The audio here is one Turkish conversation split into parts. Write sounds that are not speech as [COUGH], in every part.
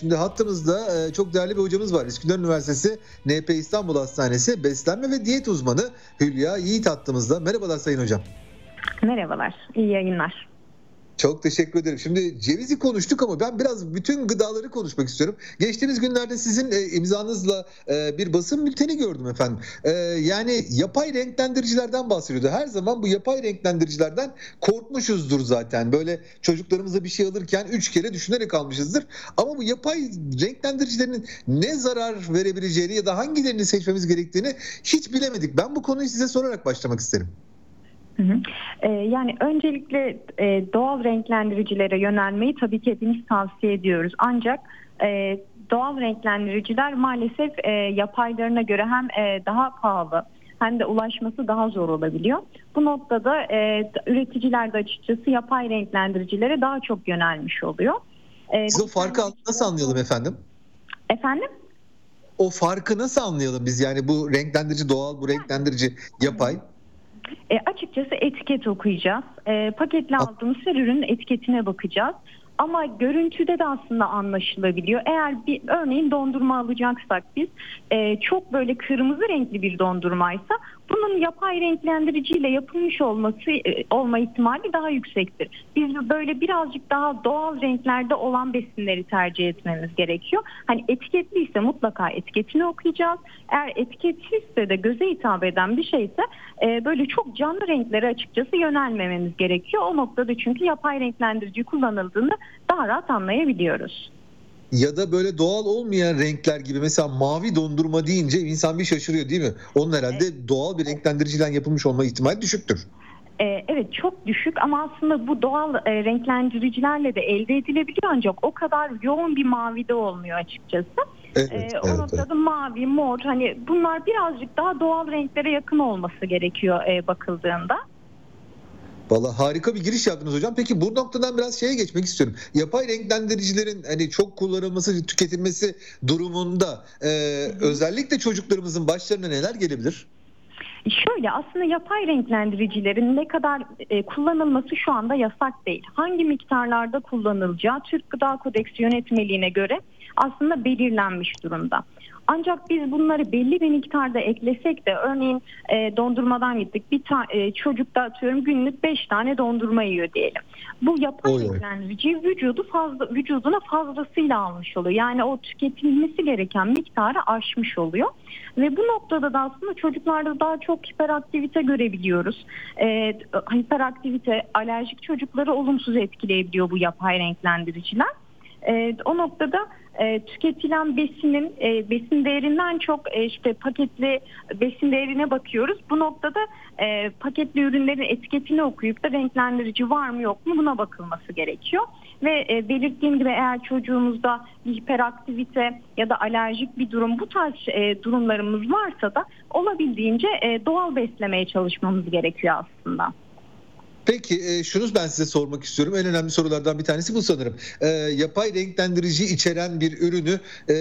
Şimdi hattımızda e, çok değerli bir hocamız var. İskender Üniversitesi NP İstanbul Hastanesi beslenme ve diyet uzmanı Hülya Yiğit hattımızda. Merhabalar Sayın Hocam. Merhabalar, iyi yayınlar. Çok teşekkür ederim. Şimdi cevizi konuştuk ama ben biraz bütün gıdaları konuşmak istiyorum. Geçtiğimiz günlerde sizin e, imzanızla e, bir basın bülteni gördüm efendim. E, yani yapay renklendiricilerden bahsediyordu. Her zaman bu yapay renklendiricilerden korkmuşuzdur zaten. Böyle çocuklarımıza bir şey alırken üç kere düşünerek almışızdır. Ama bu yapay renklendiricilerin ne zarar verebileceğini ya da hangilerini seçmemiz gerektiğini hiç bilemedik. Ben bu konuyu size sorarak başlamak isterim. Hı hı. Ee, yani öncelikle e, doğal renklendiricilere yönelmeyi tabii ki hepimiz tavsiye ediyoruz. Ancak e, doğal renklendiriciler maalesef e, yapaylarına göre hem e, daha pahalı hem de ulaşması daha zor olabiliyor. Bu noktada e, üreticiler de açıkçası yapay renklendiricilere daha çok yönelmiş oluyor. E, Siz o farkı nasıl anlayalım efendim? Efendim? O farkı nasıl anlayalım biz yani bu renklendirici doğal, bu renklendirici yapay? E, açıkçası etiket okuyacağız. E, paketle aldığımız her ürünün etiketine bakacağız. Ama görüntüde de aslında anlaşılabiliyor. Eğer bir örneğin dondurma alacaksak biz e, çok böyle kırmızı renkli bir dondurmaysa bunun yapay renklendiriciyle yapılmış olması e, olma ihtimali daha yüksektir. Biz böyle birazcık daha doğal renklerde olan besinleri tercih etmemiz gerekiyor. Hani etiketliyse mutlaka etiketini okuyacağız. Eğer etiketsizse de göze hitap eden bir şeyse e, böyle çok canlı renklere açıkçası yönelmememiz gerekiyor. O noktada çünkü yapay renklendirici kullanıldığında daha rahat anlayabiliyoruz ya da böyle doğal olmayan renkler gibi mesela mavi dondurma deyince insan bir şaşırıyor değil mi? Onun herhalde evet. doğal bir renklendiriciden yapılmış olma ihtimali düşüktür. Ee, evet çok düşük ama aslında bu doğal e, renklendiricilerle de elde edilebiliyor ancak o kadar yoğun bir mavi de olmuyor açıkçası. Evet, ee, o evet, noktada evet. mavi, mor hani bunlar birazcık daha doğal renklere yakın olması gerekiyor e, bakıldığında. Valla harika bir giriş yaptınız hocam. Peki bu noktadan biraz şeye geçmek istiyorum. Yapay renklendiricilerin hani çok kullanılması, tüketilmesi durumunda e, özellikle çocuklarımızın başlarına neler gelebilir? Şöyle aslında yapay renklendiricilerin ne kadar e, kullanılması şu anda yasak değil. Hangi miktarlarda kullanılacağı Türk Gıda Kodeksi yönetmeliğine göre aslında belirlenmiş durumda. Ancak biz bunları belli bir miktarda eklesek de örneğin e, dondurmadan gittik. Bir ta, e, çocuk da atıyorum günlük 5 tane dondurma yiyor diyelim. Bu yapay renklendirici vücudu fazla vücuduna fazlasıyla almış oluyor. Yani o tüketilmesi gereken miktarı aşmış oluyor. Ve bu noktada da aslında çocuklarda daha çok hiperaktivite görebiliyoruz. E, hiperaktivite alerjik çocukları olumsuz etkileyebiliyor bu yapay renklendiriciler. E, o noktada e, tüketilen besinin e, besin değerinden çok e, işte paketli besin değerine bakıyoruz. Bu noktada e, paketli ürünlerin etiketini okuyup da renklendirici var mı yok mu buna bakılması gerekiyor. Ve e, belirttiğim gibi eğer çocuğumuzda bir hiperaktivite ya da alerjik bir durum bu tarz e, durumlarımız varsa da olabildiğince e, doğal beslemeye çalışmamız gerekiyor aslında. Peki e, şunu ben size sormak istiyorum. En önemli sorulardan bir tanesi bu sanırım. E, yapay renklendirici içeren bir ürünü e,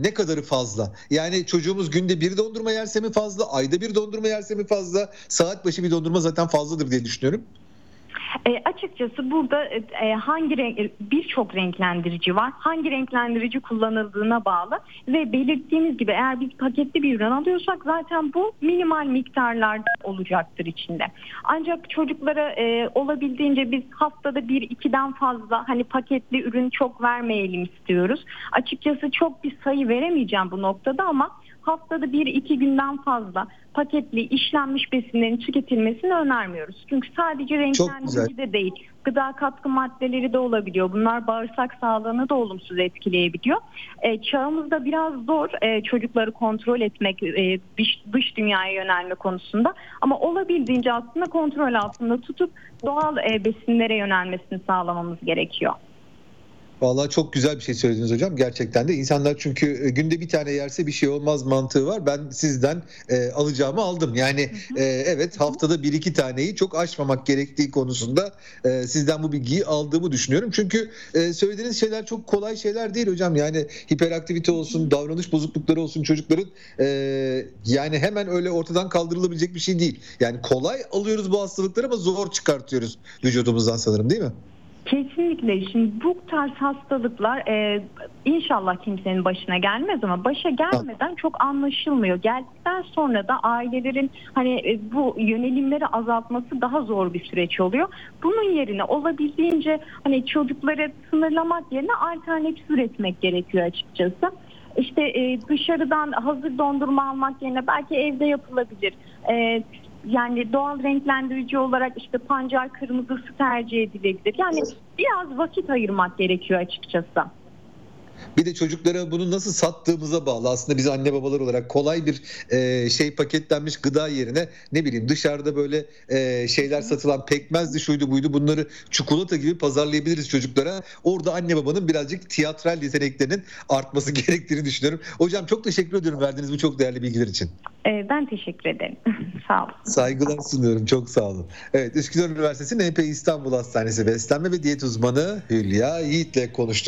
ne kadarı fazla? Yani çocuğumuz günde bir dondurma yerse mi fazla? Ayda bir dondurma yerse mi fazla? Saat başı bir dondurma zaten fazladır diye düşünüyorum. E, açıkçası burada e, hangi renk birçok renklendirici var. Hangi renklendirici kullanıldığına bağlı ve belirttiğimiz gibi eğer biz paketli bir ürün alıyorsak zaten bu minimal miktarlarda olacaktır içinde. Ancak çocuklara e, olabildiğince biz haftada bir ikiden fazla hani paketli ürün çok vermeyelim istiyoruz. Açıkçası çok bir sayı veremeyeceğim bu noktada ama haftada bir iki günden fazla paketli işlenmiş besinlerin tüketilmesini önermiyoruz. Çünkü sadece renklendirici de değil gıda katkı maddeleri de olabiliyor. Bunlar bağırsak sağlığını da olumsuz etkileyebiliyor. E, çağımızda biraz zor e, çocukları kontrol etmek e, dış, dış dünyaya yönelme konusunda ama olabildiğince aslında kontrol altında tutup doğal e, besinlere yönelmesini sağlamamız gerekiyor. Vallahi çok güzel bir şey söylediniz hocam. Gerçekten de insanlar çünkü e, günde bir tane yerse bir şey olmaz mantığı var. Ben sizden e, alacağımı aldım. Yani e, evet haftada bir iki taneyi çok aşmamak gerektiği konusunda e, sizden bu bilgiyi aldığımı düşünüyorum. Çünkü e, söylediğiniz şeyler çok kolay şeyler değil hocam. Yani hiperaktivite olsun, davranış bozuklukları olsun çocukların e, yani hemen öyle ortadan kaldırılabilecek bir şey değil. Yani kolay alıyoruz bu hastalıkları ama zor çıkartıyoruz vücudumuzdan sanırım değil mi? Kesinlikle. Şimdi bu tarz hastalıklar e, inşallah kimsenin başına gelmez ama başa gelmeden çok anlaşılmıyor. Geldikten sonra da ailelerin hani e, bu yönelimleri azaltması daha zor bir süreç oluyor. Bunun yerine olabildiğince hani çocukları sınırlamak yerine alternatif üretmek gerekiyor açıkçası. İşte e, dışarıdan hazır dondurma almak yerine belki evde yapılabilir. E, yani doğal renklendirici olarak işte pancar kırmızısı tercih edilebilir. Yani biraz vakit ayırmak gerekiyor açıkçası. Bir de çocuklara bunu nasıl sattığımıza bağlı. Aslında biz anne babalar olarak kolay bir e, şey paketlenmiş gıda yerine ne bileyim dışarıda böyle e, şeyler satılan pekmezdi şuydu buydu bunları çikolata gibi pazarlayabiliriz çocuklara. Orada anne babanın birazcık tiyatral yeteneklerinin artması [LAUGHS] gerektiğini düşünüyorum. Hocam çok teşekkür ediyorum verdiğiniz bu çok değerli bilgiler için. Ee, ben teşekkür ederim. [LAUGHS] Sağ olun. Saygılar sunuyorum. Çok sağ olun. Evet Üsküdar Üniversitesi NP İstanbul Hastanesi beslenme ve diyet uzmanı Hülya Yiğit'le konuştuk.